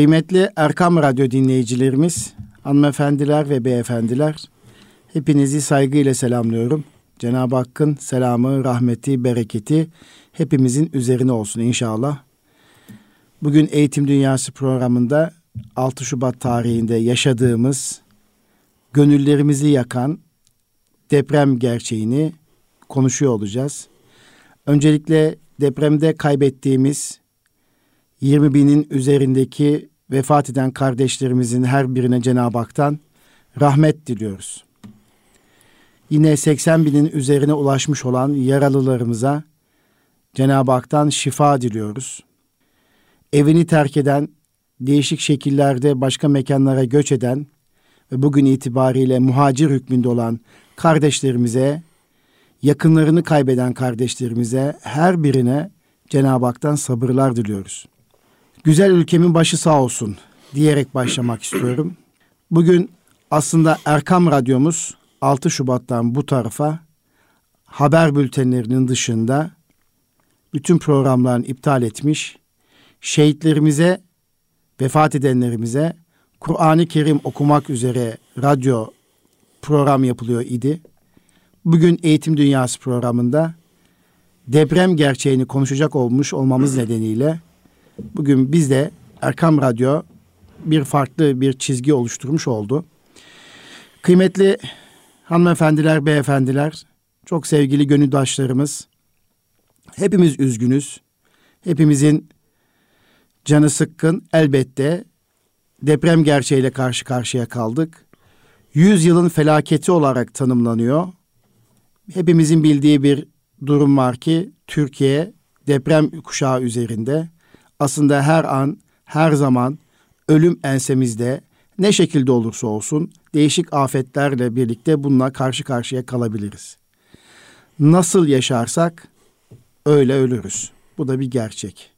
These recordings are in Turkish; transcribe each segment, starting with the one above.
Kıymetli Erkam Radyo dinleyicilerimiz, hanımefendiler ve beyefendiler, hepinizi saygıyla selamlıyorum. Cenab-ı Hakk'ın selamı, rahmeti, bereketi hepimizin üzerine olsun inşallah. Bugün Eğitim Dünyası programında 6 Şubat tarihinde yaşadığımız, gönüllerimizi yakan deprem gerçeğini konuşuyor olacağız. Öncelikle depremde kaybettiğimiz 20 binin üzerindeki vefat eden kardeşlerimizin her birine Cenab-ı Hak'tan rahmet diliyoruz. Yine 80 binin üzerine ulaşmış olan yaralılarımıza Cenab-ı Hak'tan şifa diliyoruz. Evini terk eden, değişik şekillerde başka mekanlara göç eden ve bugün itibariyle muhacir hükmünde olan kardeşlerimize, yakınlarını kaybeden kardeşlerimize her birine Cenab-ı Hak'tan sabırlar diliyoruz. Güzel ülkemin başı sağ olsun diyerek başlamak istiyorum. Bugün aslında Erkam Radyomuz 6 Şubat'tan bu tarafa haber bültenlerinin dışında bütün programlarını iptal etmiş. Şehitlerimize, vefat edenlerimize Kur'an-ı Kerim okumak üzere radyo program yapılıyor idi. Bugün Eğitim Dünyası programında deprem gerçeğini konuşacak olmuş olmamız nedeniyle bugün biz de Erkam Radyo bir farklı bir çizgi oluşturmuş oldu. Kıymetli hanımefendiler, beyefendiler, çok sevgili gönüldaşlarımız, hepimiz üzgünüz. Hepimizin canı sıkkın elbette deprem gerçeğiyle karşı karşıya kaldık. Yüz yılın felaketi olarak tanımlanıyor. Hepimizin bildiği bir durum var ki Türkiye deprem kuşağı üzerinde aslında her an, her zaman ölüm ensemizde ne şekilde olursa olsun değişik afetlerle birlikte bununla karşı karşıya kalabiliriz. Nasıl yaşarsak öyle ölürüz. Bu da bir gerçek.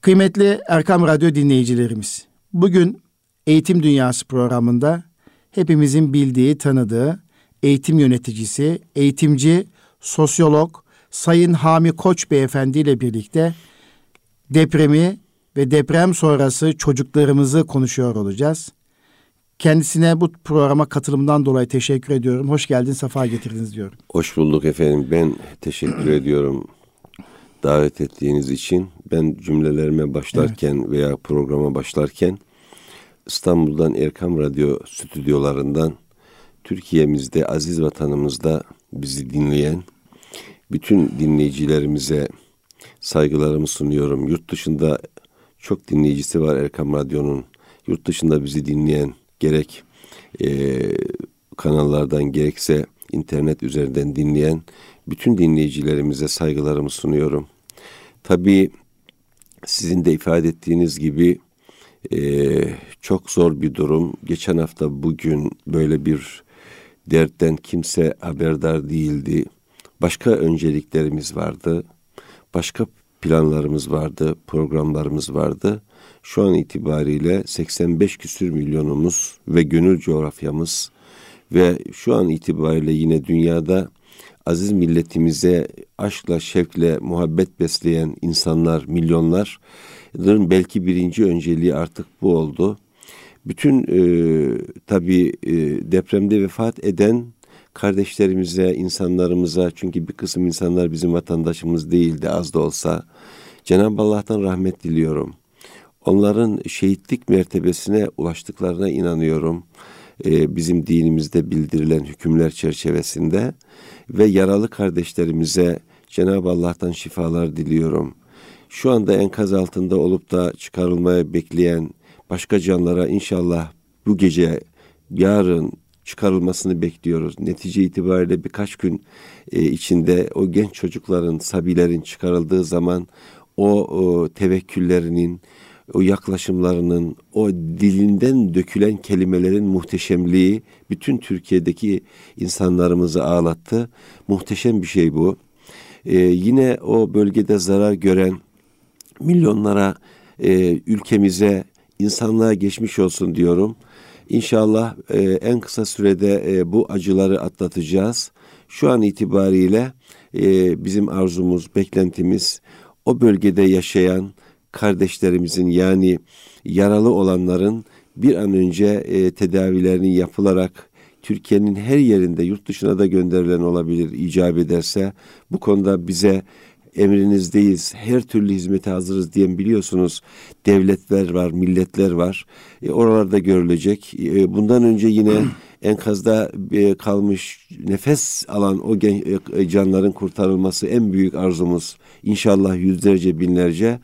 Kıymetli Erkam Radyo dinleyicilerimiz, bugün Eğitim Dünyası programında hepimizin bildiği, tanıdığı eğitim yöneticisi, eğitimci, sosyolog Sayın Hami Koç Beyefendi ile birlikte depremi ve deprem sonrası çocuklarımızı konuşuyor olacağız. Kendisine bu programa katılımdan dolayı teşekkür ediyorum. Hoş geldin, sefa getirdiniz diyorum. Hoş bulduk efendim. Ben teşekkür ediyorum davet ettiğiniz için. Ben cümlelerime başlarken evet. veya programa başlarken İstanbul'dan Erkam Radyo stüdyolarından Türkiye'mizde, aziz vatanımızda bizi dinleyen bütün dinleyicilerimize saygılarımı sunuyorum. Yurt dışında çok dinleyicisi var Erkam Radyo'nun. Yurt dışında bizi dinleyen gerek e, kanallardan gerekse internet üzerinden dinleyen bütün dinleyicilerimize saygılarımı sunuyorum. Tabii sizin de ifade ettiğiniz gibi e, çok zor bir durum. Geçen hafta bugün böyle bir dertten kimse haberdar değildi. Başka önceliklerimiz vardı. Başka planlarımız vardı, programlarımız vardı. Şu an itibariyle 85 küsür milyonumuz ve gönül coğrafyamız ve şu an itibariyle yine dünyada aziz milletimize aşkla, şevkle, muhabbet besleyen insanlar, milyonların belki birinci önceliği artık bu oldu. Bütün e, tabii e, depremde vefat eden kardeşlerimize, insanlarımıza çünkü bir kısım insanlar bizim vatandaşımız değildi az da olsa. Cenab-ı Allah'tan rahmet diliyorum. Onların şehitlik mertebesine ulaştıklarına inanıyorum. Ee, bizim dinimizde bildirilen hükümler çerçevesinde ve yaralı kardeşlerimize Cenab-ı Allah'tan şifalar diliyorum. Şu anda enkaz altında olup da çıkarılmaya bekleyen başka canlara inşallah bu gece, yarın, çıkarılmasını bekliyoruz. Netice itibariyle birkaç gün e, içinde o genç çocukların, sabilerin çıkarıldığı zaman o, tevekküllerinin, o yaklaşımlarının, o dilinden dökülen kelimelerin muhteşemliği bütün Türkiye'deki insanlarımızı ağlattı. Muhteşem bir şey bu. Ee, yine o bölgede zarar gören milyonlara, e, ülkemize, insanlığa geçmiş olsun diyorum. İnşallah e, en kısa sürede e, bu acıları atlatacağız. Şu an itibariyle e, bizim arzumuz, beklentimiz o bölgede yaşayan kardeşlerimizin yani yaralı olanların bir an önce e, tedavilerinin yapılarak Türkiye'nin her yerinde yurt dışına da gönderilen olabilir icap ederse bu konuda bize emrinizdeyiz, her türlü hizmete hazırız diyen biliyorsunuz devletler var, milletler var. E, oralarda görülecek. E, bundan önce yine enkazda e, kalmış nefes alan o gen, e, canların kurtarılması en büyük arzumuz. İnşallah yüzlerce binlerce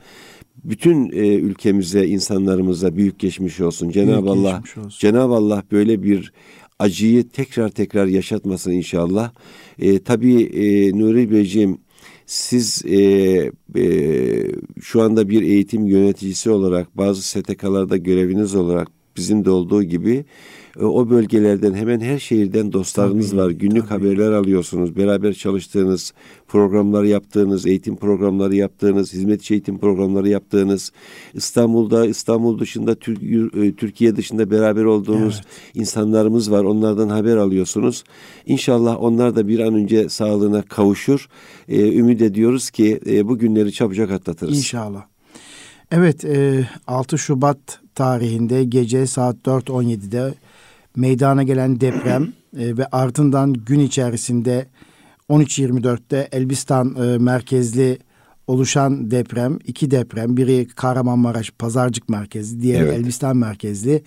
bütün e, ülkemize, insanlarımıza büyük geçmiş olsun. Cenab-ı Allah Cenab-ı Allah böyle bir acıyı tekrar tekrar yaşatmasın inşallah. E, tabii e, Nuri Beyciğim siz e, e, şu anda bir eğitim yöneticisi olarak bazı STK'larda göreviniz olarak bizim de olduğu gibi e, o bölgelerden hemen her şehirden dostlarınız tabii, var. Günlük tabii. haberler alıyorsunuz. Beraber çalıştığınız, programları yaptığınız, eğitim programları yaptığınız, hizmetçi eğitim programları yaptığınız, İstanbul'da, İstanbul dışında, e, Türkiye dışında beraber olduğunuz evet. insanlarımız var. Onlardan haber alıyorsunuz. İnşallah onlar da bir an önce sağlığına kavuşur. Ee, ümit ediyoruz ki e, bu günleri çabucak atlatırız. İnşallah. Evet, e, 6 Şubat tarihinde gece saat 4.17'de meydana gelen deprem e, ve ardından gün içerisinde 13.24'te Elbistan e, merkezli oluşan deprem, iki deprem, biri Kahramanmaraş Pazarcık merkezli, diğeri evet. Elbistan merkezli.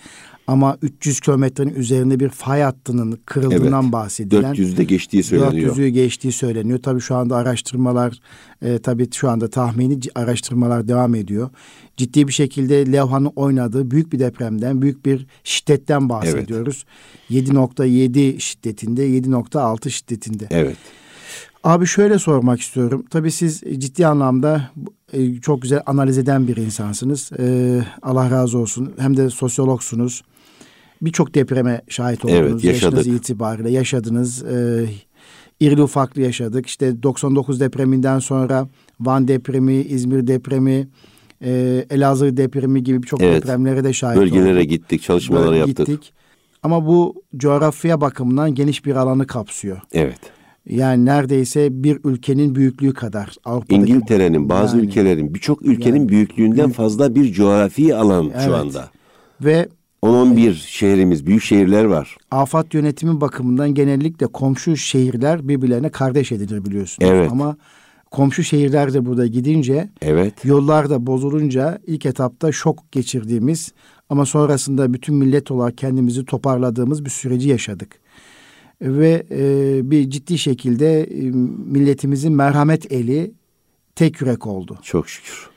Ama 300 kilometrenin üzerinde bir fay hattının kırıldığından evet. bahsedilen. 400'de geçtiği söyleniyor. 400'ü geçtiği söyleniyor. Tabii şu anda araştırmalar, e, tabii şu anda tahmini araştırmalar devam ediyor. Ciddi bir şekilde levhanın oynadığı büyük bir depremden, büyük bir şiddetten bahsediyoruz. Evet. 7.7 şiddetinde, 7.6 şiddetinde. Evet. Abi şöyle sormak istiyorum. Tabii siz ciddi anlamda e, çok güzel analiz eden bir insansınız. E, Allah razı olsun. Hem de sosyologsunuz. Birçok depreme şahit oldunuz. Evet, yaşadık. Yaşınız itibariyle yaşadınız. E, irili ufaklı yaşadık. İşte 99 depreminden sonra Van depremi, İzmir depremi, Elazığ depremi gibi birçok evet, depremlere de şahit bölgelere olduk. Bölgelere gittik, çalışmalar yaptık. Gittik. Ama bu coğrafya bakımından geniş bir alanı kapsıyor. Evet. Yani neredeyse bir ülkenin büyüklüğü kadar. Avrupa'daki İngiltere'nin, bazı yani, ülkelerin, birçok ülkenin yani, büyüklüğünden büyük, fazla bir coğrafi alan evet. şu anda. Ve 10-11 e, şehrimiz, büyük şehirler var. Afat yönetimi bakımından genellikle komşu şehirler birbirlerine kardeş edilir biliyorsunuz. Evet. Ama komşu şehirler de burada gidince, evet. yollar da bozulunca ilk etapta şok geçirdiğimiz ama sonrasında bütün millet olarak kendimizi toparladığımız bir süreci yaşadık ve e, bir ciddi şekilde e, milletimizin merhamet eli tek yürek oldu. Çok şükür.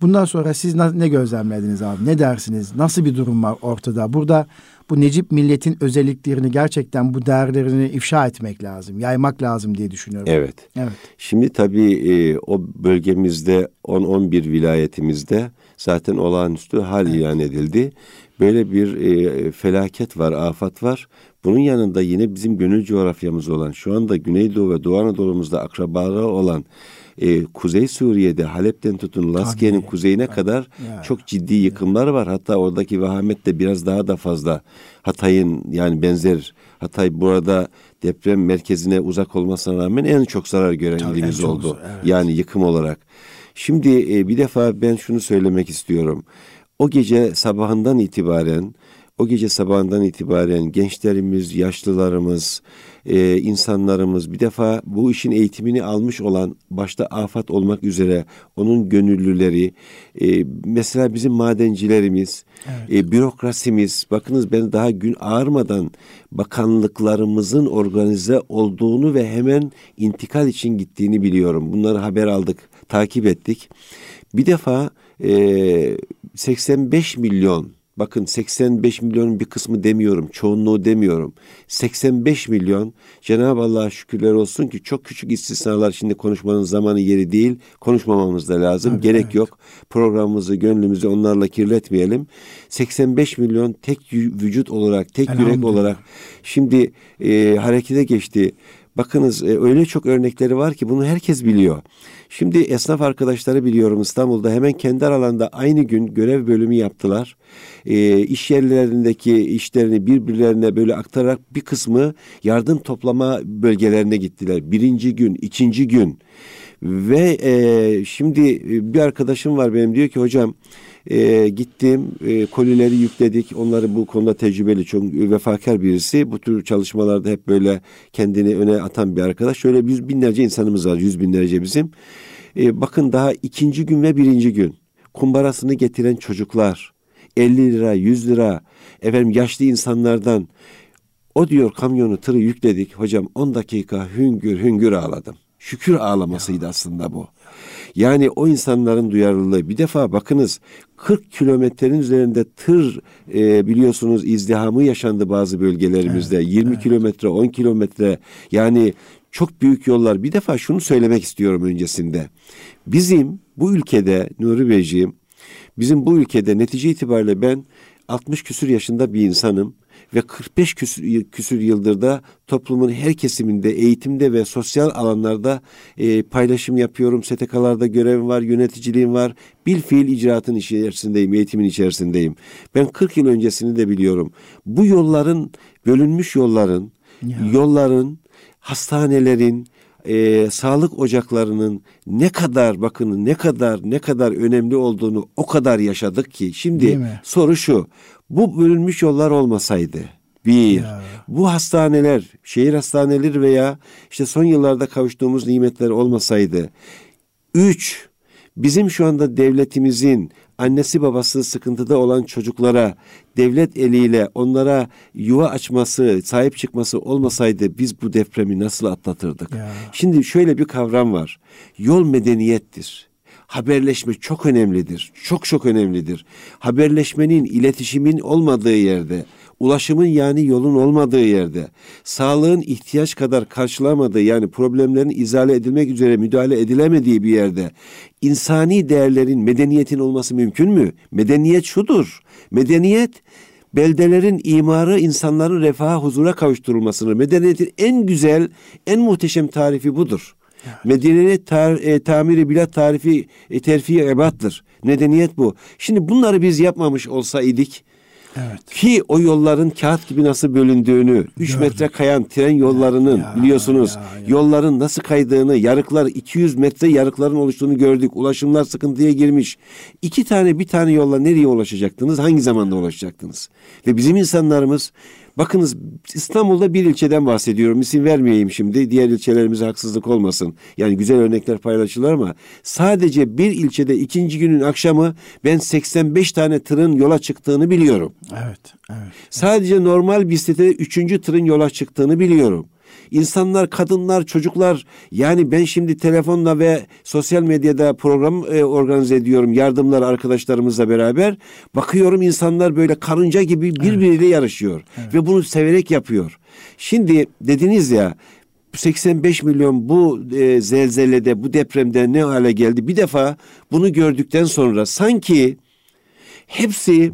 Bundan sonra siz ne gözlemlediniz abi? Ne dersiniz? Nasıl bir durum var ortada? Burada bu Necip milletin özelliklerini gerçekten bu değerlerini ifşa etmek lazım, yaymak lazım diye düşünüyorum. Evet. Evet. Şimdi tabii e, o bölgemizde 10-11 vilayetimizde zaten olağanüstü hal evet. ilan edildi. Böyle bir e, felaket var, afat var. Bunun yanında yine bizim gönül coğrafyamız olan, şu anda Güneydoğu ve Doğu Anadolu'muzda akrabaları olan e, Kuzey Suriye'de Halep'ten tutun Laskiye'nin kuzeyine Tabii. kadar ya. çok ciddi yıkımlar var. Hatta oradaki vahamet de biraz daha da fazla. Hatay'ın yani benzer Hatay burada deprem merkezine uzak olmasına rağmen en çok zarar gören Tabii, ilimiz oldu. Çok, evet. Yani yıkım olarak. Şimdi e, bir defa ben şunu söylemek istiyorum. O gece sabahından itibaren o gece sabahından itibaren gençlerimiz, yaşlılarımız, e, insanlarımız bir defa bu işin eğitimini almış olan başta afat olmak üzere onun gönüllüleri, e, mesela bizim madencilerimiz, evet. e, bürokrasimiz, bakınız ben daha gün ağarmadan bakanlıklarımızın organize olduğunu ve hemen intikal için gittiğini biliyorum. Bunları haber aldık, takip ettik. Bir defa e, 85 milyon Bakın 85 milyonun bir kısmı demiyorum, çoğunluğu demiyorum. 85 milyon Cenab-ı Allah'a şükürler olsun ki çok küçük istisnalar şimdi konuşmanın zamanı yeri değil. Konuşmamamız da lazım. Tabii, Gerek evet. yok. Programımızı, gönlümüzü onlarla kirletmeyelim. 85 milyon tek vücut olarak, tek yürek olarak şimdi e, harekete geçti. Bakınız e, öyle çok örnekleri var ki bunu herkes biliyor. Şimdi esnaf arkadaşları biliyorum İstanbul'da hemen kendi aralarında aynı gün görev bölümü yaptılar. E, iş yerlerindeki işlerini birbirlerine böyle aktararak bir kısmı yardım toplama bölgelerine gittiler. Birinci gün, ikinci gün. Ve e, şimdi bir arkadaşım var benim diyor ki hocam E, gittim, e, kolileri yükledik. Onları bu konuda tecrübeli, çok vefakar birisi. Bu tür çalışmalarda hep böyle kendini öne atan bir arkadaş. Şöyle yüz binlerce insanımız var, yüz binlerce bizim. E, bakın daha ikinci gün ve birinci gün kumbarasını getiren çocuklar, 50 lira, 100 lira, efendim yaşlı insanlardan o diyor kamyonu tırı yükledik. Hocam 10 dakika hüngür hüngür ağladım. Şükür ağlamasıydı aslında bu. Yani o insanların duyarlılığı bir defa bakınız 40 kilometrenin üzerinde tır e, biliyorsunuz izdihamı yaşandı bazı bölgelerimizde. Evet, 20 evet. kilometre 10 kilometre yani çok büyük yollar. Bir defa şunu söylemek istiyorum öncesinde. Bizim bu ülkede Nuri Beyciğim bizim bu ülkede netice itibariyle ben 60 küsür yaşında bir insanım ve 45 küsür, küsür yıldır da toplumun her kesiminde eğitimde ve sosyal alanlarda e, paylaşım yapıyorum. STK'larda görevim var, yöneticiliğim var. Bil fiil icraatın içerisindeyim, eğitimin içerisindeyim. Ben 40 yıl öncesini de biliyorum. Bu yolların, bölünmüş yolların, ya. yolların, hastanelerin, e, sağlık ocaklarının ne kadar bakın ne kadar ne kadar önemli olduğunu o kadar yaşadık ki şimdi soru şu bu bölünmüş yollar olmasaydı bir, ya. bu hastaneler, şehir hastaneleri veya işte son yıllarda kavuştuğumuz nimetler olmasaydı. Üç, bizim şu anda devletimizin annesi babası sıkıntıda olan çocuklara devlet eliyle onlara yuva açması, sahip çıkması olmasaydı biz bu depremi nasıl atlatırdık? Ya. Şimdi şöyle bir kavram var. Yol medeniyettir haberleşme çok önemlidir. Çok çok önemlidir. Haberleşmenin, iletişimin olmadığı yerde, ulaşımın yani yolun olmadığı yerde, sağlığın ihtiyaç kadar karşılamadığı yani problemlerin izale edilmek üzere müdahale edilemediği bir yerde insani değerlerin, medeniyetin olması mümkün mü? Medeniyet şudur. Medeniyet beldelerin imarı insanların refaha huzura kavuşturulmasını, medeniyetin en güzel, en muhteşem tarifi budur. Evet. Tar e, tamiri bilat tarifi e, terfi ebattır. Nedeniyet bu. Şimdi bunları biz yapmamış olsaydık Evet. Ki o yolların kağıt gibi nasıl bölündüğünü, 3 metre kayan tren yollarının ya, biliyorsunuz ya, ya. yolların nasıl kaydığını, yarıklar 200 metre yarıkların oluştuğunu gördük. Ulaşımlar sıkıntıya girmiş. İki tane bir tane yolla nereye ulaşacaktınız? Hangi zamanda ulaşacaktınız? Ve bizim insanlarımız Bakınız İstanbul'da bir ilçeden bahsediyorum. İsim vermeyeyim şimdi. Diğer ilçelerimize haksızlık olmasın. Yani güzel örnekler paylaşılır ama sadece bir ilçede ikinci günün akşamı ben 85 tane tırın yola çıktığını biliyorum. Evet, evet. Sadece normal bisiklete üçüncü tırın yola çıktığını biliyorum. İnsanlar, kadınlar, çocuklar yani ben şimdi telefonla ve sosyal medyada program e, organize ediyorum yardımlar arkadaşlarımızla beraber. Bakıyorum insanlar böyle karınca gibi birbiriyle evet. yarışıyor evet. ve bunu severek yapıyor. Şimdi dediniz ya 85 milyon bu e, zelzelede, bu depremde ne hale geldi? Bir defa bunu gördükten sonra sanki hepsi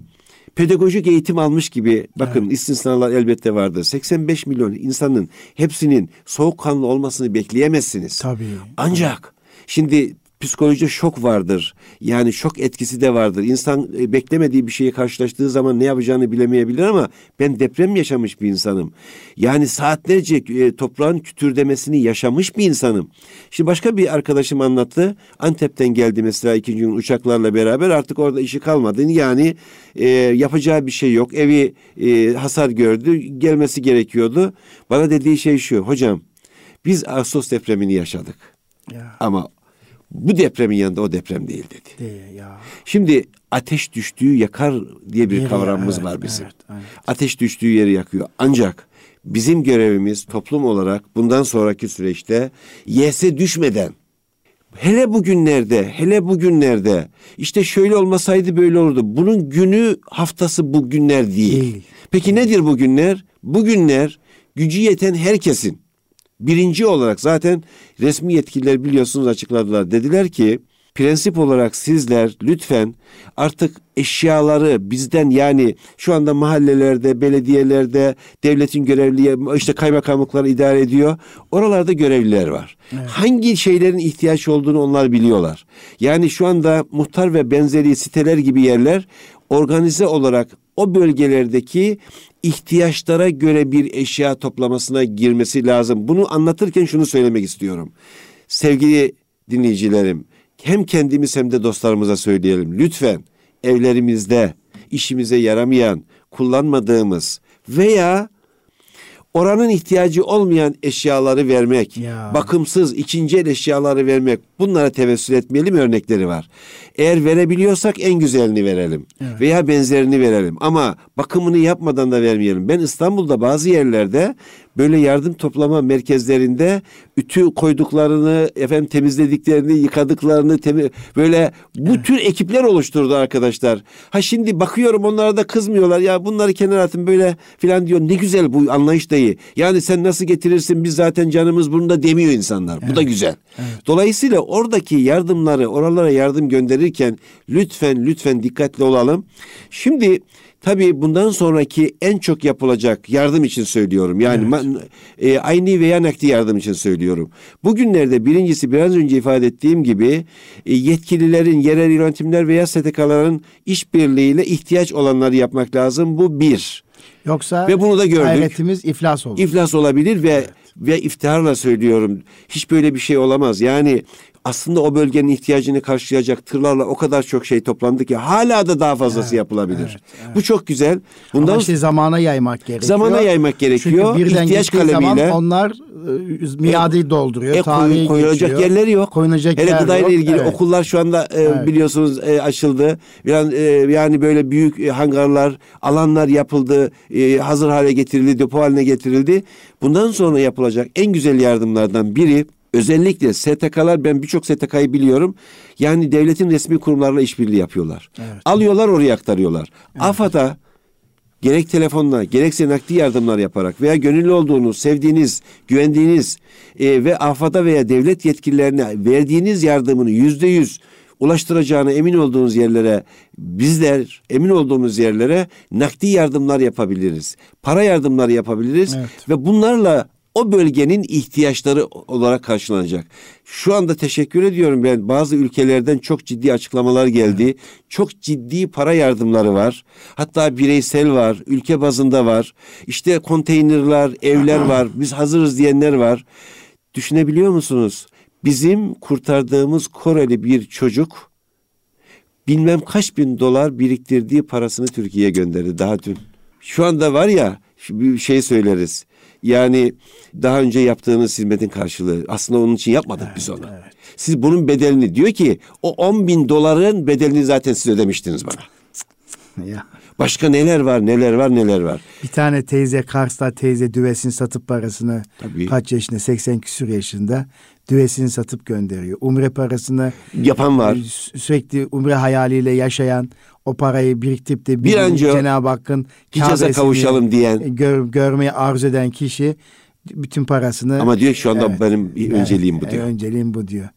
pedagojik eğitim almış gibi bakın evet. istisnalar elbette vardır. 85 milyon insanın hepsinin soğukkanlı olmasını bekleyemezsiniz. Tabii. Ancak şimdi psikolojide şok vardır. Yani şok etkisi de vardır. İnsan e, beklemediği bir şeyi karşılaştığı zaman ne yapacağını bilemeyebilir ama ben deprem yaşamış bir insanım. Yani saatlerce e, toprağın kütürdemesini yaşamış bir insanım. Şimdi başka bir arkadaşım anlattı. Antep'ten geldi mesela ikinci gün uçaklarla beraber artık orada işi kalmadı. Yani e, yapacağı bir şey yok. Evi e, hasar gördü. Gelmesi gerekiyordu. Bana dediği şey şu. Hocam biz Ağustos depremini yaşadık. Ya. Ama bu depremin yanında o deprem değil dedi. Değil ya. Şimdi ateş düştüğü yakar diye bir Yeri, kavramımız evet, var bizim. Evet, evet. Ateş düştüğü yeri yakıyor. Ancak bizim görevimiz toplum olarak bundan sonraki süreçte yese düşmeden hele bugünlerde hele bugünlerde işte şöyle olmasaydı böyle olurdu. Bunun günü haftası bugünler değil. değil. Peki nedir bugünler? Bugünler gücü yeten herkesin Birinci olarak zaten resmi yetkililer biliyorsunuz açıkladılar. Dediler ki prensip olarak sizler lütfen artık eşyaları bizden yani şu anda mahallelerde, belediyelerde devletin görevli işte kaymakamlıkları idare ediyor. Oralarda görevliler var. Evet. Hangi şeylerin ihtiyaç olduğunu onlar biliyorlar. Yani şu anda muhtar ve benzeri siteler gibi yerler organize olarak o bölgelerdeki ihtiyaçlara göre bir eşya toplamasına girmesi lazım. Bunu anlatırken şunu söylemek istiyorum. Sevgili dinleyicilerim, hem kendimiz hem de dostlarımıza söyleyelim. Lütfen evlerimizde işimize yaramayan, kullanmadığımız veya oranın ihtiyacı olmayan eşyaları vermek, Ya. bakımsız ikinci el eşyaları vermek bunlara tevessül etmeyelim örnekleri var. Eğer verebiliyorsak en güzelini verelim veya benzerini verelim ama bakımını yapmadan da vermeyelim. Ben İstanbul'da bazı yerlerde böyle yardım toplama merkezlerinde ütü koyduklarını, efendim temizlediklerini, yıkadıklarını temi- böyle bu tür ekipler oluşturdu arkadaşlar. Ha şimdi bakıyorum onlara da kızmıyorlar. Ya bunları kenara atın böyle filan diyor. Ne güzel bu anlayış dayı. Yani sen nasıl getirirsin biz zaten canımız bunda demiyor insanlar. Bu da güzel. Dolayısıyla oradaki yardımları oralara yardım gönderirken lütfen lütfen dikkatli olalım. Şimdi Tabii bundan sonraki en çok yapılacak yardım için söylüyorum. Yani ma- e, aynı veya nakdi yardım için söylüyorum. Bugünlerde birincisi biraz önce ifade ettiğim gibi e, yetkililerin, yerel yönetimler veya STK'ların işbirliğiyle ihtiyaç olanları yapmak lazım. Bu bir. Yoksa Ve bunu da gördük. gayretimiz iflas olur. İflas olabilir ve ve iftiharla söylüyorum. Hiç böyle bir şey olamaz. Yani aslında o bölgenin ihtiyacını karşılayacak tırlarla o kadar çok şey toplandı ki hala da daha fazlası yapılabilir. Bu çok güzel. Bundan Ama işte zamana yaymak gerekiyor. Zamana yaymak gerekiyor. Çünkü birden İhtiyaç gittiği zaman kalemiyle- onlar e, miadı dolduruyor. E, koy- koyulacak geçiyor. yerleri yok. Koyulacak Hele yer gıdayla yok. ilgili Evet. okullar şu anda e, biliyorsunuz e, açıldı. Yani, e, yani böyle büyük e, hangarlar, alanlar yapıldı, e, hazır hale getirildi, depo haline getirildi. Bundan sonra yapılacak en güzel yardımlardan biri özellikle STK'lar ben birçok STK'yı biliyorum. Yani devletin resmi kurumlarla işbirliği yapıyorlar. Alıyorlar oraya aktarıyorlar. AFAD'a gerek telefonla gerekse nakdi yardımlar yaparak veya gönüllü olduğunuz, sevdiğiniz, güvendiğiniz e, ve AFAD'a veya devlet yetkililerine verdiğiniz yardımını yüzde yüz ulaştıracağına emin olduğunuz yerlere bizler emin olduğumuz yerlere nakdi yardımlar yapabiliriz. Para yardımları yapabiliriz Evet. ve bunlarla o bölgenin ihtiyaçları olarak karşılanacak. Şu anda teşekkür ediyorum ben bazı ülkelerden çok ciddi açıklamalar geldi. Çok ciddi para yardımları var. Hatta bireysel var, ülke bazında var. İşte konteynerler, evler var. Biz hazırız diyenler var. Düşünebiliyor musunuz? Bizim kurtardığımız Koreli bir çocuk bilmem kaç bin dolar biriktirdiği parasını Türkiye'ye gönderdi daha dün. Şu anda var ya bir şey söyleriz. Yani daha önce yaptığınız hizmetin karşılığı. Aslında onun için yapmadık biz onu. Siz bunun bedelini diyor ki o 10 bin doların bedelini zaten siz ödemiştiniz bana. Ya. Başka neler var neler var neler var. Bir tane teyze Kars'ta teyze düvesini satıp parasını Tabii. kaç yaşında 80 küsur yaşında düvesini satıp gönderiyor. Umre parasını Yapan var. sü- sürekli umre hayaliyle yaşayan o parayı biriktirip de Bir an önce Cenab-ı Hakk'ın Hicaz'a kavuşalım diyen. gör, görmeyi arzu eden kişi bütün parasını Ama diyor şu anda Evet. benim önceliğim bu Evet, diyor. önceliğim bu diyor.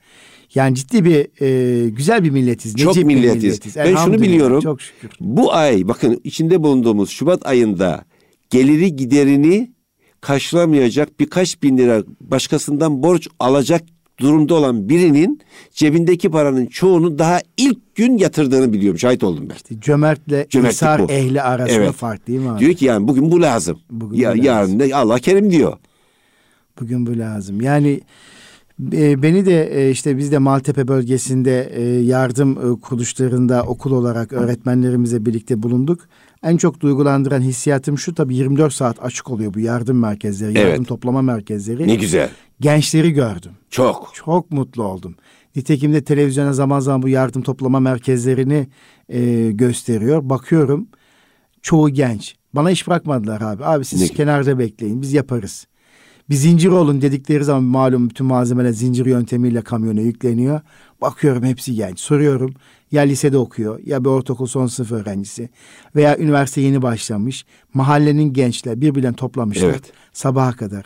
Yani ciddi bir e, güzel bir milletiz. Çok necip bir milletiz. Ben şunu biliyorum. Çok şükür. Bu ay bakın içinde bulunduğumuz Şubat ayında geliri giderini karşılamayacak birkaç bin lira başkasından borç alacak durumda olan birinin cebindeki paranın çoğunu daha ilk gün yatırdığını biliyorum. Şahit oldum ben. İşte cömertle Cömertlik insar bu. ehli arasında Evet. fark değil mi abi? Diyor ki yani bugün bu lazım. Bugün ya, bu lazım. Yarın da Allah kerim diyor. Bugün bu lazım. Yani e, beni de e, işte biz de Maltepe bölgesinde e, yardım kuruluşlarında okul olarak öğretmenlerimizle birlikte bulunduk. En çok duygulandıran hissiyatım şu tabii 24 saat açık oluyor bu yardım merkezleri, Evet. yardım toplama merkezleri. Ne güzel. Gençleri gördüm. Çok. Çok mutlu oldum. Nitekim de televizyona zaman zaman bu yardım toplama merkezlerini e, gösteriyor. Bakıyorum çoğu genç. Bana iş bırakmadılar abi. Abi siz Ne- kenarda bekleyin biz yaparız. Bir zincir olun dedikleri zaman malum bütün malzemeler zincir yöntemiyle kamyona yükleniyor. Bakıyorum hepsi genç. Soruyorum ya lisede okuyor ya bir ortaokul son sınıf öğrencisi veya üniversite yeni başlamış. Mahallenin gençler birbirlerini toplamışlar Evet. sabaha kadar.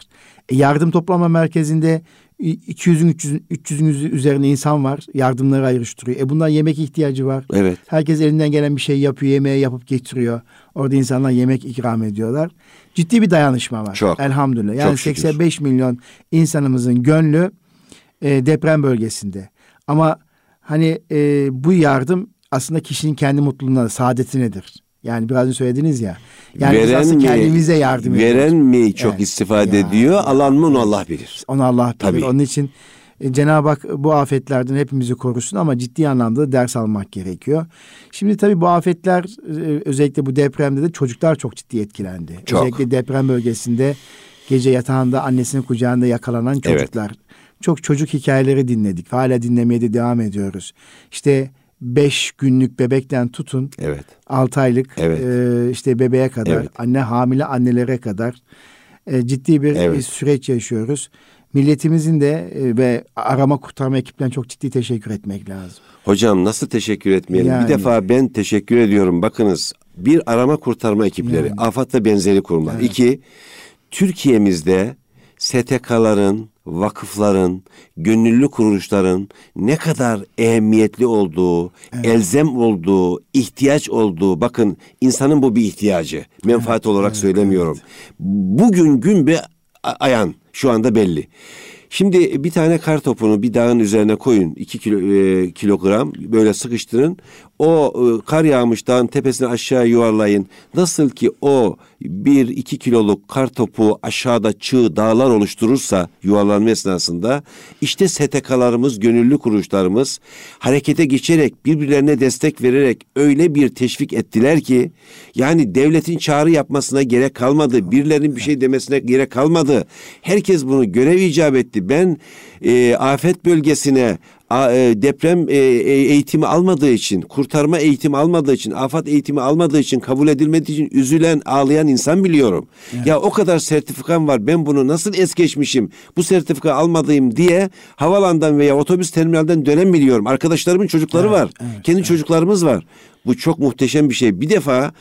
E, yardım toplama merkezinde 200'ün 300'ün 300'ün üzerinde insan var. Yardımları ayrıştırıyor. E bundan yemek ihtiyacı var. Evet. Herkes elinden gelen bir şey yapıyor, yemeği yapıp getiriyor. Orada insanlar yemek ikram ediyorlar. Ciddi bir dayanışma var. Çok. Elhamdülillah. Yani Çok şükür. 85 milyon insanımızın gönlü e, deprem bölgesinde. Ama hani e, bu yardım aslında kişinin kendi mutluluğuna, saadetinedir. Yani biraz önce söylediniz ya. Yani biz aslında kendimize yardım ediyoruz. Veren mi çok Evet. istifade Ya, ediyor, ya. alan mı onu Allah bilir. Onu Allah bilir. Tabii. Onun için E, Cenab-ı Hak bu afetlerden hepimizi korusun ama ciddi anlamda ders almak gerekiyor. Şimdi tabii bu afetler e, özellikle bu depremde de çocuklar çok ciddi etkilendi. Çok. Özellikle deprem bölgesinde gece yatağında annesinin kucağında yakalanan çocuklar. Çok çocuk hikayeleri dinledik. Hala dinlemeye de devam ediyoruz. İşte beş günlük bebekten tutun Evet. 6 aylık Evet. e, işte bebeğe kadar, Evet. anne hamile annelere kadar e, ciddi bir Evet. e, süreç yaşıyoruz. Milletimizin de e, ve arama kurtarma ekiplerine çok ciddi teşekkür etmek lazım. Hocam nasıl teşekkür etmeyelim? Yani. Bir defa ben teşekkür ediyorum. Bakınız bir arama kurtarma ekipleri, Yani. ve benzeri kurumlar. İki, Türkiye'mizde STK'ların, vakıfların, gönüllü kuruluşların ne kadar ehemmiyetli olduğu, elzem olduğu, ihtiyaç olduğu, bakın insanın bu bir ihtiyacı. Menfaat olarak söylemiyorum. Bugün gün bir ayan şu anda belli. Şimdi bir tane kar topunu bir dağın üzerine koyun. 2 kilo, e, kilogram böyle sıkıştırın. O e, kar yağmış dağın tepesine aşağı yuvarlayın. Nasıl ki o bir iki kiloluk kar topu aşağıda çığ dağlar oluşturursa yuvarlanma esnasında işte STK'larımız, gönüllü kuruluşlarımız harekete geçerek birbirlerine destek vererek öyle bir teşvik ettiler ki yani devletin çağrı yapmasına gerek kalmadı. Birilerinin bir şey demesine gerek kalmadı. Herkes bunu görev icap etti. Ben e, afet bölgesine deprem e, e, eğitimi almadığı için, kurtarma eğitimi almadığı için, afet eğitimi almadığı için, kabul edilmediği için üzülen, ağlayan insan biliyorum. Ya o kadar sertifikam var. Ben bunu nasıl es geçmişim? Bu sertifika almadığım diye havalandan veya otobüs terminalden dönem biliyorum. Arkadaşlarımın çocukları var. Kendi çocuklarımız var. Bu çok muhteşem bir şey. Bir defa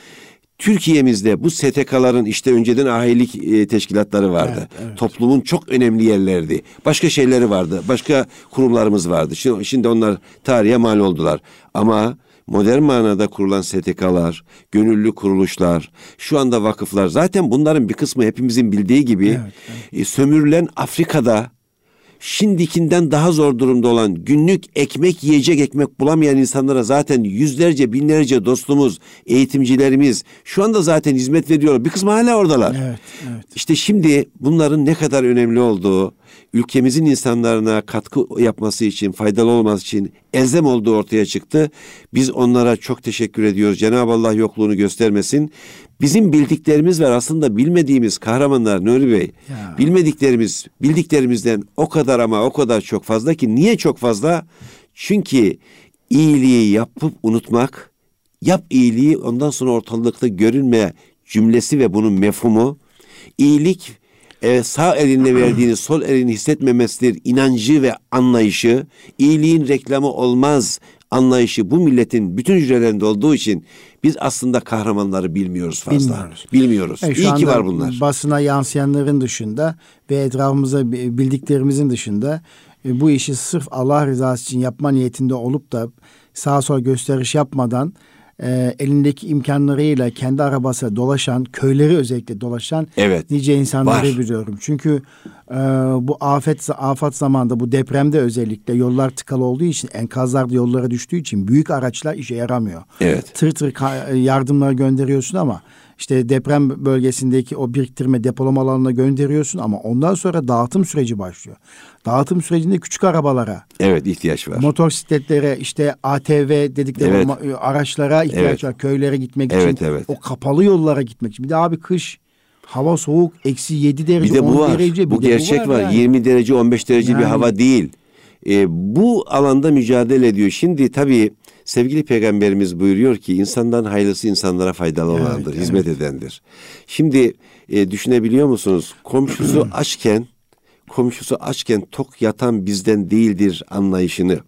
Türkiye'mizde bu STK'ların işte önceden ahilik e, teşkilatları vardı. Toplumun çok önemli yerlerdi. Başka şeyleri vardı. Başka kurumlarımız vardı. Şimdi, şimdi onlar tarihe mal oldular. Ama modern manada kurulan STK'lar, gönüllü kuruluşlar, şu anda vakıflar zaten bunların bir kısmı hepimizin bildiği gibi e, sömürülen Afrika'da şimdikinden daha zor durumda olan günlük ekmek yiyecek ekmek bulamayan insanlara zaten yüzlerce binlerce dostumuz, eğitimcilerimiz şu anda zaten hizmet veriyorlar. Bir kısmı hala oradalar. Evet, evet. İşte şimdi bunların ne kadar önemli olduğu, ülkemizin insanlarına katkı yapması için, faydalı olması için elzem olduğu ortaya çıktı. Biz onlara çok teşekkür ediyoruz. Cenab-ı Allah yokluğunu göstermesin. Bizim bildiklerimiz var aslında bilmediğimiz kahramanlar Nuri Bey. Ya. Bilmediklerimiz, bildiklerimizden o kadar ama o kadar çok fazla ki niye çok fazla? Çünkü iyiliği yapıp unutmak, yap iyiliği ondan sonra ortalıkta görünme cümlesi ve bunun mefhumu iyilik e, sağ elinle verdiğini sol elini hissetmemesidir inancı ve anlayışı iyiliğin reklamı olmaz anlayışı bu milletin bütün hücrelerinde olduğu için biz aslında kahramanları bilmiyoruz fazla. Bilmiyoruz. Bilmiyoruz. Şu İyi ki var bunlar. Basına yansıyanların dışında ve etrafımıza bi- bildiklerimizin dışında e, bu işi sırf Allah rızası için yapma niyetinde olup da sağa sola gösteriş yapmadan e, elindeki imkanlarıyla kendi arabası dolaşan, köyleri özellikle dolaşan Evet. nice insanları Var. biliyorum. Çünkü e, bu afet afet zamanında bu depremde özellikle yollar tıkalı olduğu için enkazlar yollara düştüğü için büyük araçlar işe yaramıyor. Evet. Tır tır yardımlar gönderiyorsun ama işte deprem bölgesindeki o biriktirme depolama alanına gönderiyorsun ama ondan sonra dağıtım süreci başlıyor. Dağıtım sürecinde küçük arabalara, Evet ihtiyaç var. motosikletlere, işte ATV dedikleri Evet. ma- araçlara ihtiyaç Evet. var. Köylere gitmek Evet, için, evet. o kapalı yollara gitmek için. Bir de abi kış, hava soğuk, eksi 7 derece, Bir de 10 bu var. derece. bir bu gerçek var. yani. 20 derece 15 derece bir Yani. hava değil. Ee, bu alanda mücadele ediyor. Şimdi tabii sevgili peygamberimiz buyuruyor ki insandan hayırlısı insanlara faydalı olandır, evet. hizmet edendir. Şimdi e, düşünebiliyor musunuz? Komşusu açken komşusu açken tok yatan bizden değildir anlayışını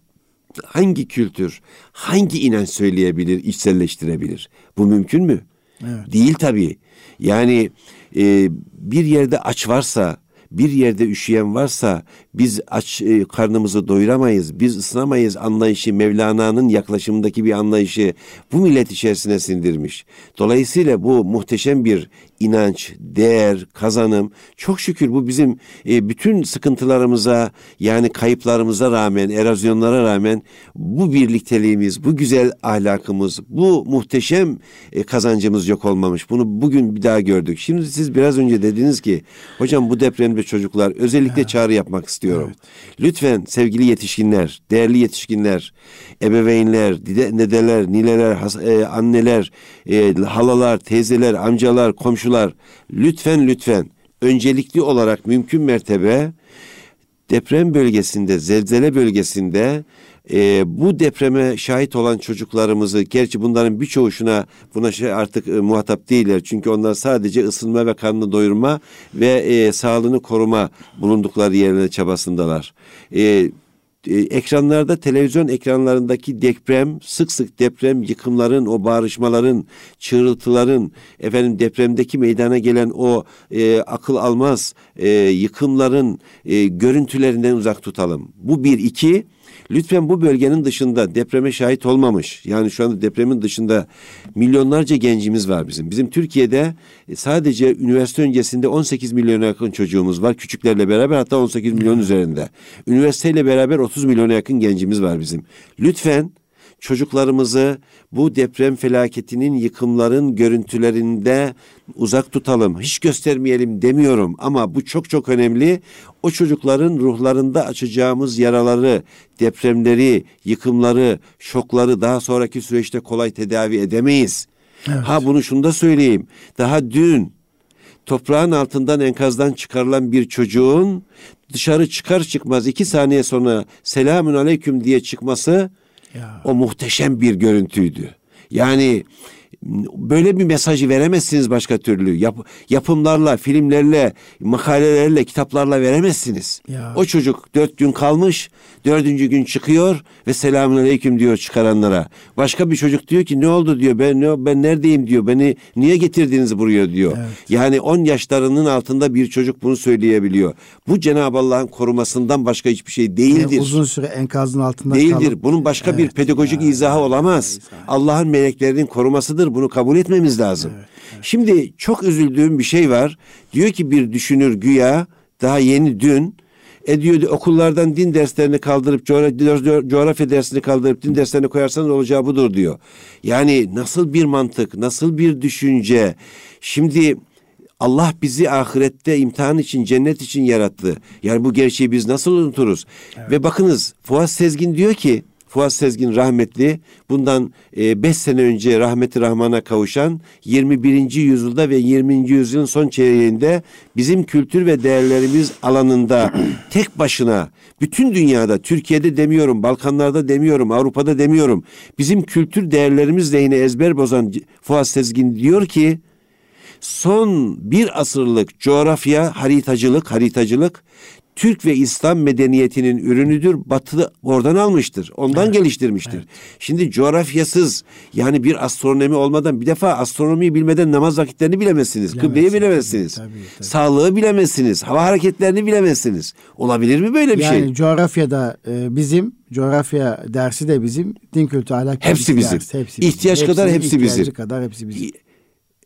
hangi kültür, hangi inanç söyleyebilir, içselleştirebilir? Bu mümkün mü? Evet. Değil tabii. Yani e, bir yerde aç varsa, bir yerde üşüyen varsa biz aç e, karnımızı doyuramayız, biz ısınamayız anlayışı Mevlana'nın yaklaşımındaki bir anlayışı bu millet içerisine sindirmiş. Dolayısıyla bu muhteşem bir inanç, değer, kazanım. Çok şükür bu bizim e, bütün sıkıntılarımıza yani kayıplarımıza rağmen, erozyonlara rağmen bu birlikteliğimiz, bu güzel ahlakımız, bu muhteşem e, kazancımız yok olmamış. Bunu bugün bir daha gördük. Şimdi siz biraz önce dediniz ki hocam bu depremde çocuklar özellikle çağrı yapmak istiyorum. İstiyorum. Evet. Lütfen sevgili yetişkinler, değerli yetişkinler, ebeveynler, dide, dedeler, nineler, has, e, anneler, e, halalar, teyzeler, amcalar, komşular lütfen lütfen öncelikli olarak mümkün mertebe deprem bölgesinde, zelzele bölgesinde e, bu depreme şahit olan çocuklarımızı, gerçi bunların birçoğu şuna buna şey artık e, muhatap değiller. Çünkü onlar sadece ısınma ve karnını doyurma ve e, sağlığını koruma bulundukları yerine çabasındalar. E, e, ekranlarda televizyon ekranlarındaki deprem sık sık deprem yıkımların o bağrışmaların çığırıltıların efendim depremdeki meydana gelen o e, akıl almaz e, yıkımların e, görüntülerinden uzak tutalım. Bu bir iki Lütfen bu bölgenin dışında depreme şahit olmamış. Yani şu anda depremin dışında milyonlarca gencimiz var bizim. Bizim Türkiye'de e, sadece üniversite öncesinde 18 milyona yakın çocuğumuz var. Küçüklerle beraber hatta 18 milyon üzerinde. Üniversiteyle beraber 30 milyona yakın gencimiz var bizim. Lütfen çocuklarımızı bu deprem felaketinin yıkımların görüntülerinde uzak tutalım. Hiç göstermeyelim demiyorum ama bu çok çok önemli. O çocukların ruhlarında açacağımız yaraları, depremleri, yıkımları, şokları daha sonraki süreçte kolay tedavi edemeyiz. Evet. Ha bunu şunu da söyleyeyim. Daha dün toprağın altından enkazdan çıkarılan bir çocuğun dışarı çıkar çıkmaz iki saniye sonra selamün aleyküm diye çıkması ya. O muhteşem bir görüntüydü. Yani böyle bir mesajı veremezsiniz başka türlü. Yap, yapımlarla, filmlerle, makalelerle, kitaplarla veremezsiniz. Ya. O çocuk dört gün kalmış, dördüncü gün çıkıyor ve selamun aleyküm diyor çıkaranlara. Başka bir çocuk diyor ki ne oldu diyor, ben ne, ben neredeyim diyor, beni niye getirdiniz buraya diyor. Evet. Yani on yaşlarının altında bir çocuk bunu söyleyebiliyor. Bu Cenab-ı Allah'ın korumasından başka hiçbir şey değildir. Yani uzun süre enkazın altında Değildir. Kalıp, Bunun başka evet. bir pedagojik ya, izahı olamaz. Allah'ın meleklerinin korumasıdır bunu kabul etmemiz lazım. Evet, evet. Şimdi çok üzüldüğüm bir şey var. Diyor ki bir düşünür güya daha yeni dün e diyor okullardan din derslerini kaldırıp coğrafya, coğrafya dersini kaldırıp din derslerini koyarsanız olacağı budur diyor. Yani nasıl bir mantık, nasıl bir düşünce. Şimdi Allah bizi ahirette imtihan için, cennet için yarattı. Yani bu gerçeği biz nasıl unuturuz? Evet. Ve bakınız Fuat Sezgin diyor ki Fuat Sezgin rahmetli bundan 5 e, sene önce rahmeti rahmana kavuşan 21. yüzyılda ve 20. yüzyılın son çeyreğinde bizim kültür ve değerlerimiz alanında tek başına bütün dünyada Türkiye'de demiyorum, Balkanlarda demiyorum, Avrupa'da demiyorum. Bizim kültür değerlerimiz yine ezber bozan Fuat Sezgin diyor ki son bir asırlık coğrafya haritacılık haritacılık Türk ve İslam medeniyetinin ürünüdür. Batı oradan almıştır. Ondan evet. geliştirmiştir. Evet. Şimdi coğrafyasız yani bir astronomi olmadan bir defa astronomiyi bilmeden namaz vakitlerini bilemezsiniz. Kıbleyi bilemezsiniz. Tabii, tabii. Sağlığı bilemezsiniz. Hava hareketlerini bilemezsiniz. Olabilir mi böyle bir yani şey? Yani coğrafyada e, bizim coğrafya dersi de bizim din kültürü ahlak hepsi bizim. Ders, hepsi İhtiyaç bizim. kadar hepsi bizim. kadar hepsi bizim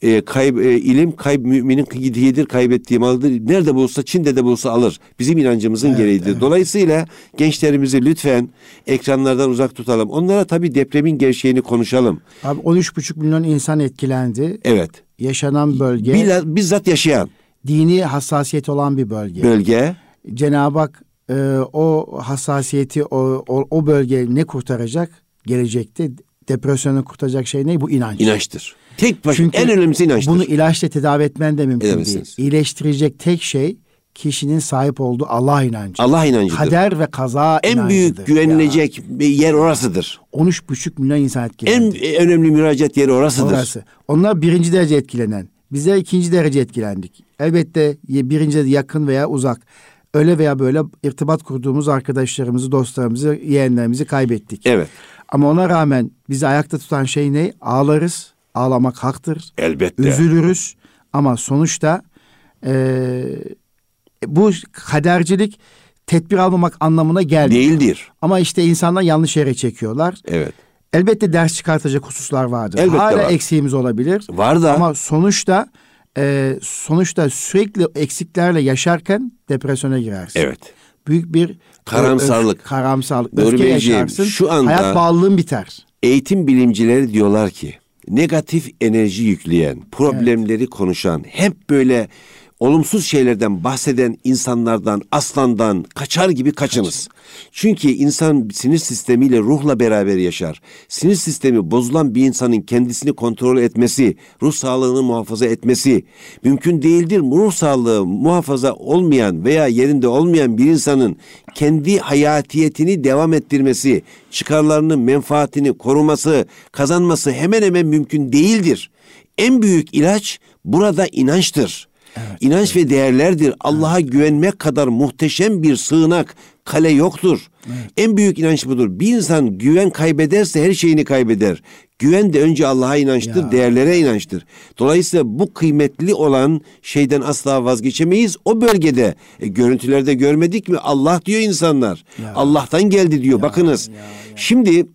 e, kayb, e, ilim kayb müminin gidiğidir kaybettiği malıdır. Nerede bulsa Çin'de de bulsa alır. Bizim inancımızın evet, gereğidir. Evet. Dolayısıyla gençlerimizi lütfen ekranlardan uzak tutalım. Onlara tabii depremin gerçeğini konuşalım. Abi 13,5 milyon insan etkilendi. Evet. Yaşanan bölge. Bizzat, bizzat yaşayan. Dini hassasiyet olan bir bölge. Bölge. Cenab-ı Hak e, o hassasiyeti o, o, o bölge ne kurtaracak? Gelecekte depresyonu kurtaracak şey ne? Bu inanç. İnançtır. Tek baş, Çünkü en önemlisi inançtır. Bunu ilaçla tedavi etmen de mümkün değil. İyileştirecek tek şey kişinin sahip olduğu Allah inancı. Allah inancıdır. Kader ve kaza en inancıdır. büyük güvenilecek ya. bir yer orasıdır. 13,5 milyon insan etkilendi. En önemli müracaat yeri orasıdır. Orası. Onlar birinci derece etkilenen. Bizler ikinci derece etkilendik. Elbette birinci yakın veya uzak. Öyle veya böyle irtibat kurduğumuz arkadaşlarımızı, dostlarımızı, yeğenlerimizi kaybettik. Evet. Ama ona rağmen bizi ayakta tutan şey ne? Ağlarız, Ağlamak haktır. Elbette. Üzülürüz ama sonuçta e, bu kadercilik tedbir almamak anlamına gelmiyor. Değildir. Ama işte insanlar yanlış yere çekiyorlar. Evet. Elbette ders çıkartacak hususlar vardır. Elbette Hala var. eksiğimiz olabilir. Var da. Ama sonuçta e, sonuçta sürekli eksiklerle yaşarken depresyona girersin. Evet. Büyük bir karamsarlık. Öf, karamsarlık. Öfke yaşarsın. Şu anda hayat bağlılığın biter. Eğitim bilimcileri diyorlar ki negatif enerji yükleyen, problemleri evet. konuşan, hep böyle olumsuz şeylerden bahseden insanlardan, aslandan kaçar gibi kaçınız. Çünkü insan sinir sistemiyle ruhla beraber yaşar. Sinir sistemi bozulan bir insanın kendisini kontrol etmesi, ruh sağlığını muhafaza etmesi mümkün değildir. Ruh sağlığı muhafaza olmayan veya yerinde olmayan bir insanın kendi hayatiyetini devam ettirmesi, çıkarlarını, menfaatini koruması, kazanması hemen hemen mümkün değildir. En büyük ilaç burada inançtır. Evet, İnanç evet. ve değerlerdir. Allah'a evet. güvenmek kadar muhteşem bir sığınak, kale yoktur. Evet. En büyük inanç budur. Bir insan güven kaybederse her şeyini kaybeder. Güven de önce Allah'a inançtır, ya. değerlere inançtır. Dolayısıyla bu kıymetli olan şeyden asla vazgeçemeyiz. O bölgede e, görüntülerde görmedik mi? Allah diyor insanlar. Ya. Allah'tan geldi diyor. Ya, Bakınız. Ya, ya. Şimdi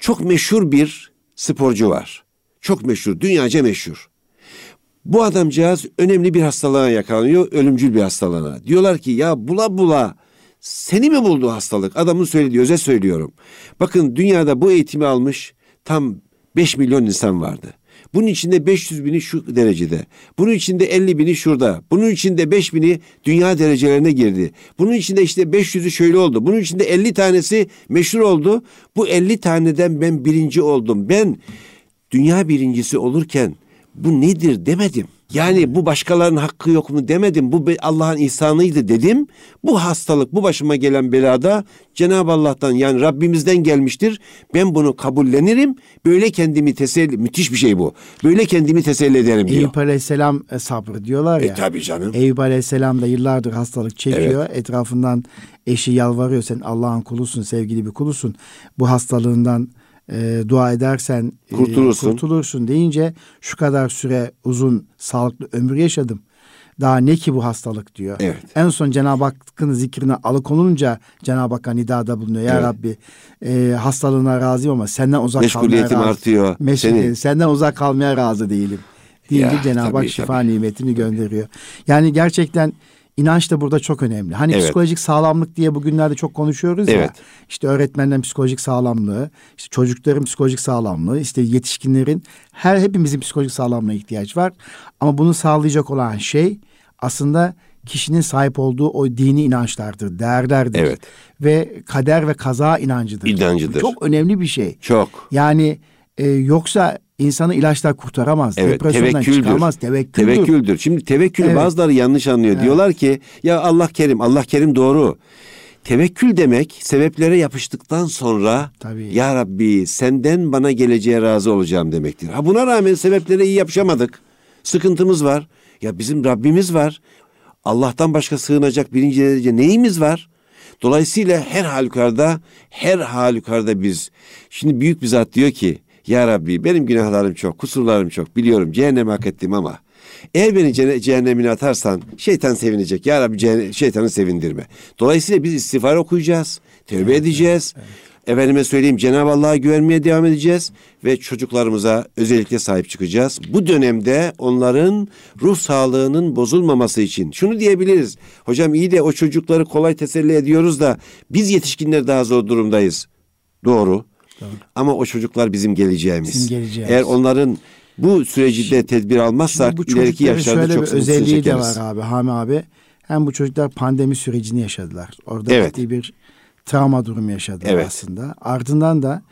çok meşhur bir sporcu var. Çok meşhur, dünyaca meşhur. Bu adamcağız önemli bir hastalığa yakalanıyor, ölümcül bir hastalığına. Diyorlar ki ya bula bula seni mi buldu hastalık? Adamın söylediği öze söylüyorum. Bakın dünyada bu eğitimi almış tam 5 milyon insan vardı. Bunun içinde 500 bini şu derecede. Bunun içinde 50 bini şurada. Bunun içinde 5 bini dünya derecelerine girdi. Bunun içinde işte 500'ü şöyle oldu. Bunun içinde 50 tanesi meşhur oldu. Bu 50 taneden ben birinci oldum. Ben dünya birincisi olurken bu nedir demedim. Yani bu başkalarının hakkı yok mu demedim. Bu Allah'ın ihsanıydı dedim. Bu hastalık, bu başıma gelen belada Cenab-ı Allah'tan yani Rabbimizden gelmiştir. Ben bunu kabullenirim. Böyle kendimi teselli, müthiş bir şey bu. Böyle kendimi teselli ederim diyor. Eyüp Aleyhisselam sabrı diyorlar e, ya. E tabi canım. Eyüp Aleyhisselam da yıllardır hastalık çekiyor. Evet. Etrafından eşi yalvarıyor. Sen Allah'ın kulusun, sevgili bir kulusun. Bu hastalığından e, dua edersen e, kurtulursun. Kurtulursun deyince şu kadar süre uzun sağlıklı ömür yaşadım. Daha ne ki bu hastalık diyor. Evet. En son Cenab-ı Hakk'ın zikrine alıkonulunca Cenab-ı Hakk'a nidada bulunuyor. Ya evet. Rabbi e, hastalığına razıyım ama senden uzak kalmaya razı. artıyor. Meşgul, senden uzak kalmaya razı değilim. Deyince Cenab-ı Hak şifa tabii. nimetini gönderiyor. Yani gerçekten İnanç da burada çok önemli. Hani evet. psikolojik sağlamlık diye bugünlerde çok konuşuyoruz evet. ya. İşte öğretmenlerin psikolojik sağlamlığı, işte çocukların psikolojik sağlamlığı, işte yetişkinlerin her hepimizin psikolojik sağlamlığa ihtiyaç var. Ama bunu sağlayacak olan şey aslında kişinin sahip olduğu o dini inançlardır, değerlerdir. Evet. Ve kader ve kaza inancıdır. İnancıdır. Çok önemli bir şey. Çok. Yani e, yoksa insanı ilaçlar kurtaramaz. Evet, Depresyondan tevekküldür. çıkarmaz. Tevekküldür. Tevekküldür. Şimdi tevekkülü evet. bazıları yanlış anlıyor. Evet. Diyorlar ki ya Allah kerim, Allah kerim doğru. Tevekkül demek sebeplere yapıştıktan sonra Tabii. ya Rabbi senden bana geleceğe razı olacağım demektir. Ha buna rağmen sebeplere iyi yapışamadık. Sıkıntımız var. Ya bizim Rabbimiz var. Allah'tan başka sığınacak birinci derece neyimiz var? Dolayısıyla her halükarda her halükarda biz şimdi büyük bir zat diyor ki ya Rabbi benim günahlarım çok, kusurlarım çok biliyorum cehenneme hak ettim ama eğer beni cehennemine atarsan şeytan sevinecek. Ya Rabbi şeytanı sevindirme. Dolayısıyla biz istiğfar okuyacağız. Tövbe evet, edeceğiz. Evet. Efendime söyleyeyim Cenab-ı Allah'a güvenmeye devam edeceğiz ve çocuklarımıza özellikle sahip çıkacağız. Bu dönemde onların ruh sağlığının bozulmaması için şunu diyebiliriz. Hocam iyi de o çocukları kolay teselli ediyoruz da biz yetişkinler daha zor durumdayız. Doğru. Doğru. Ama o çocuklar bizim geleceğimiz. Bizim geleceğimiz. Eğer onların bu süreci de tedbir almazsak bu ileriki yaşlarda şöyle çok bir özelliği de var abi Hami abi. Hem bu çocuklar pandemi sürecini yaşadılar. Orada evet. ciddi bir travma durumu yaşadılar evet. aslında. Ardından da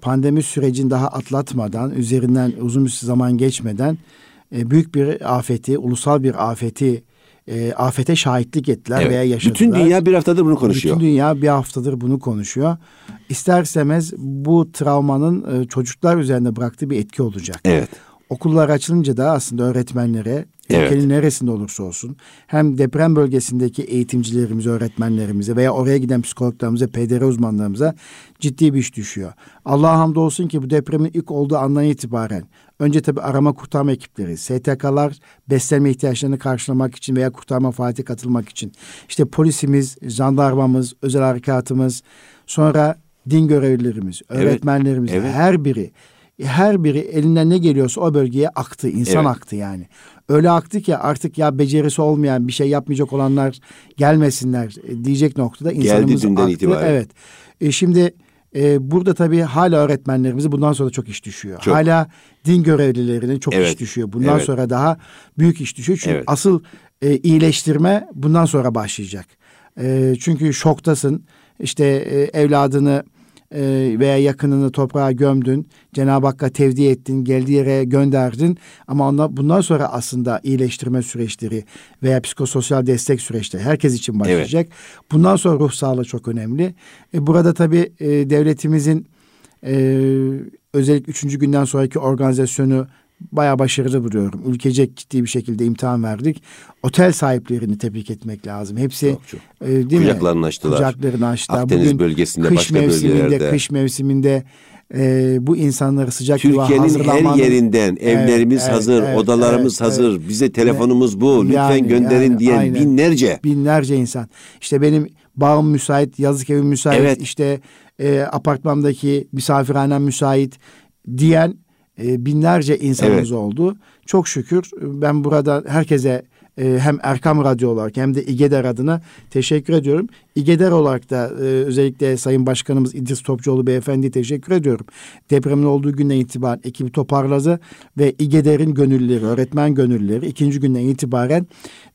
pandemi sürecini daha atlatmadan, üzerinden uzun bir zaman geçmeden e, büyük bir afeti, ulusal bir afeti e, afete şahitlik ettiler evet. veya yaşadılar. Bütün dünya bir haftadır bunu konuşuyor. Bütün dünya bir haftadır bunu konuşuyor. İsterseniz bu travmanın e, çocuklar üzerinde bıraktığı bir etki olacak. Evet. Okullar açılınca da aslında öğretmenlere evet. ülkenin neresinde olursa olsun hem deprem bölgesindeki eğitimcilerimize, öğretmenlerimize veya oraya giden psikologlarımıza, PDR uzmanlarımıza ciddi bir iş düşüyor. Allah'a hamdolsun ki bu depremin ilk olduğu andan itibaren önce tabi arama kurtarma ekipleri, STK'lar beslenme ihtiyaçlarını karşılamak için veya kurtarma faaliyete katılmak için işte polisimiz, jandarmamız, özel harekatımız, sonra din görevlilerimiz, öğretmenlerimiz evet, evet. her biri her biri elinden ne geliyorsa o bölgeye aktı. insan evet. aktı yani. Öyle aktı ki artık ya becerisi olmayan bir şey yapmayacak olanlar gelmesinler e, diyecek noktada insanımız Geldi dünden aktı. Itibaren. Evet. E şimdi e, burada tabii hala öğretmenlerimize bundan sonra çok iş düşüyor. Çok. Hala din görevlilerine çok Evet. iş düşüyor. Bundan Evet. sonra daha büyük iş düşüyor. Çünkü Evet. asıl e, iyileştirme bundan sonra başlayacak. E, çünkü şoktasın. İşte e, evladını e, veya yakınını toprağa gömdün. Cenab-ı Hakk'a tevdi ettin, geldiği yere gönderdin. Ama ondan, bundan sonra aslında iyileştirme süreçleri veya psikososyal destek süreçleri herkes için başlayacak. Bundan sonra ruh sağlığı çok önemli. E, burada tabii e, devletimizin e, özellikle üçüncü günden sonraki organizasyonu bayağı başarılı buluyorum. Ülkecek ciddi bir şekilde imtihan verdik. Otel sahiplerini tebrik etmek lazım. Hepsi Çok, çok. e, değil Kucaklarını mi? açtılar. Kucaklarını açtılar. Akdeniz Bugün bölgesinde, kış başka mevsiminde, bölgelerde. Kış mevsiminde e, bu insanları sıcak Türkiye'nin her yerinden evlerimiz evet, hazır, evet, odalarımız evet, hazır. Bize telefonumuz bu. Lütfen Yani, gönderin yani, diyen aynen. binlerce. binlerce insan. İşte benim bağım müsait, yazlık evim müsait, Evet. işte e, apartmandaki misafirhanem müsait diyen binlerce insanımız Evet. oldu. Çok şükür ben burada herkese e, hem Erkam Radyo olarak hem de İGEDER adına teşekkür ediyorum. İGEDER olarak da e, özellikle Sayın Başkanımız İdris Topçuoğlu Beyefendi teşekkür ediyorum. Depremin olduğu günden itibaren ekibi toparladı ve İGEDER'in gönüllüleri, öğretmen gönüllüleri ikinci günden itibaren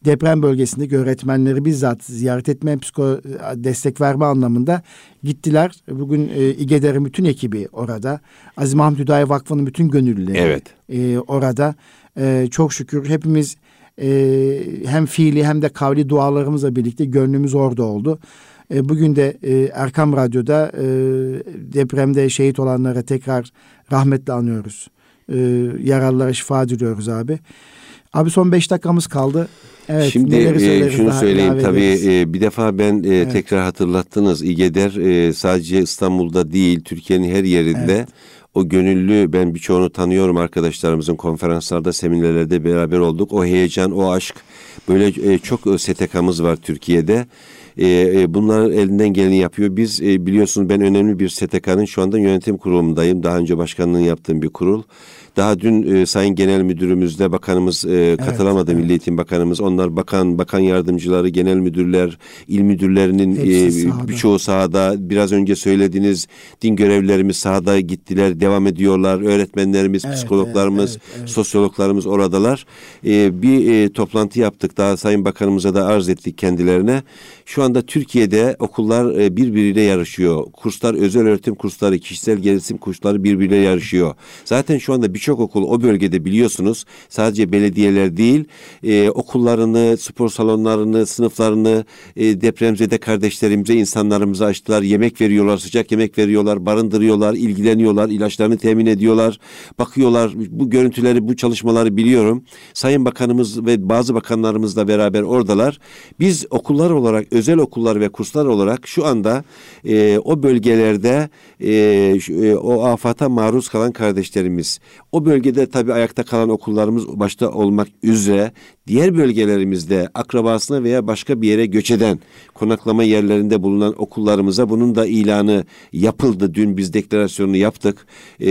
deprem bölgesindeki öğretmenleri bizzat ziyaret etme, psiko destek verme anlamında gittiler. Bugün e, İGEDER'in bütün ekibi orada. Aziz Mahmut Hüdayi Vakfı'nın bütün gönüllüleri Evet. e, orada. E, çok şükür hepimiz e, hem fiili hem de kavli dualarımızla birlikte gönlümüz orada oldu. E, bugün de e, Erkam Radyo'da e, depremde şehit olanlara tekrar rahmetle anıyoruz. E, yaralılara şifa diliyoruz abi. Abi son beş dakikamız kaldı. Evet, Şimdi e, şunu daha söyleyeyim tabii e, bir defa ben e, tekrar hatırlattınız İGEDER e, sadece İstanbul'da değil Türkiye'nin her yerinde o gönüllü ben birçoğunu tanıyorum arkadaşlarımızın konferanslarda seminerlerde beraber olduk. O heyecan o aşk. Böyle e, çok e, STK'mız var Türkiye'de. E, e, bunlar elinden geleni yapıyor. Biz e, biliyorsunuz ben önemli bir STK'nın şu anda yönetim kurulundayım. Daha önce başkanlığını yaptığım bir kurul daha dün e, Sayın Genel Müdürümüzle bakanımız e, katılamadı Milli Eğitim Bakanımız. Onlar bakan, bakan yardımcıları, genel müdürler, il müdürlerinin e, sahada. birçoğu sahada. Biraz önce söylediğiniz din görevlilerimiz sahada gittiler, devam ediyorlar. Öğretmenlerimiz, Evet, psikologlarımız, evet, evet, evet. sosyologlarımız oradalar. E, bir e, toplantı yaptık. Daha Sayın Bakanımıza da arz ettik kendilerine. Şu anda Türkiye'de okullar e, birbiriyle yarışıyor. Kurslar, özel öğretim kursları, kişisel gelişim kursları birbiriyle yarışıyor. Zaten şu anda birçok okul o bölgede biliyorsunuz sadece belediyeler değil e, okullarını, spor salonlarını, sınıflarını e, depremzede kardeşlerimize, insanlarımıza açtılar. Yemek veriyorlar, sıcak yemek veriyorlar, barındırıyorlar, ilgileniyorlar, ilaçlarını temin ediyorlar. Bakıyorlar bu görüntüleri, bu çalışmaları biliyorum. Sayın Bakanımız ve bazı bakanlarımızla beraber oradalar. Biz okullar olarak, özel okullar ve kurslar olarak şu anda e, o bölgelerde e, şu- e, o afata maruz kalan kardeşlerimiz, bölgede tabii ayakta kalan okullarımız başta olmak üzere diğer bölgelerimizde akrabasına veya başka bir yere göç eden konaklama yerlerinde bulunan okullarımıza bunun da ilanı yapıldı. Dün biz deklarasyonunu yaptık. E,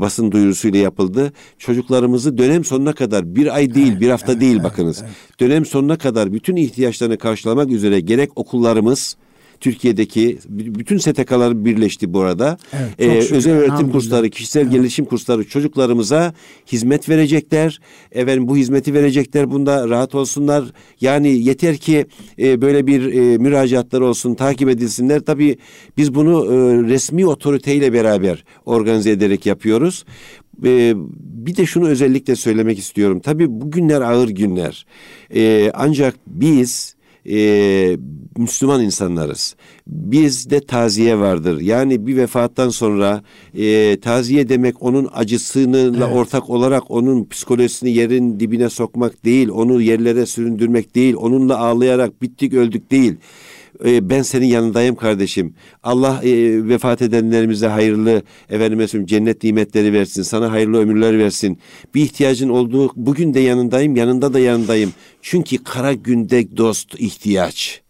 basın duyurusuyla yapıldı. Çocuklarımızı dönem sonuna kadar bir ay değil bir hafta değil bakınız. Dönem sonuna kadar bütün ihtiyaçlarını karşılamak üzere gerek okullarımız Türkiye'deki bütün STK'lar birleşti bu arada. Evet, Ee, şükür, özel öğretim kursları, kişisel gelişim kursları çocuklarımıza hizmet verecekler. Efendim bu hizmeti verecekler. Bunda rahat olsunlar. Yani yeter ki e, böyle bir e, müracaatlar olsun, takip edilsinler. Tabii biz bunu e, resmi otoriteyle beraber organize ederek yapıyoruz. E, bir de şunu özellikle söylemek istiyorum. Tabii bu günler ağır günler. E, ancak biz e, Müslüman insanlarız. Bizde taziye vardır. Yani bir vefattan sonra e, taziye demek onun acısıyla ortak olarak onun psikolojisini yerin dibine sokmak değil, onu yerlere süründürmek değil, onunla ağlayarak bittik öldük değil. E, ben senin yanındayım kardeşim. Allah e, vefat edenlerimize hayırlı efendime söyleyeyim cennet nimetleri versin. Sana hayırlı ömürler versin. Bir ihtiyacın olduğu bugün de yanındayım, yanında da yanındayım. Çünkü kara günde dost ihtiyaç.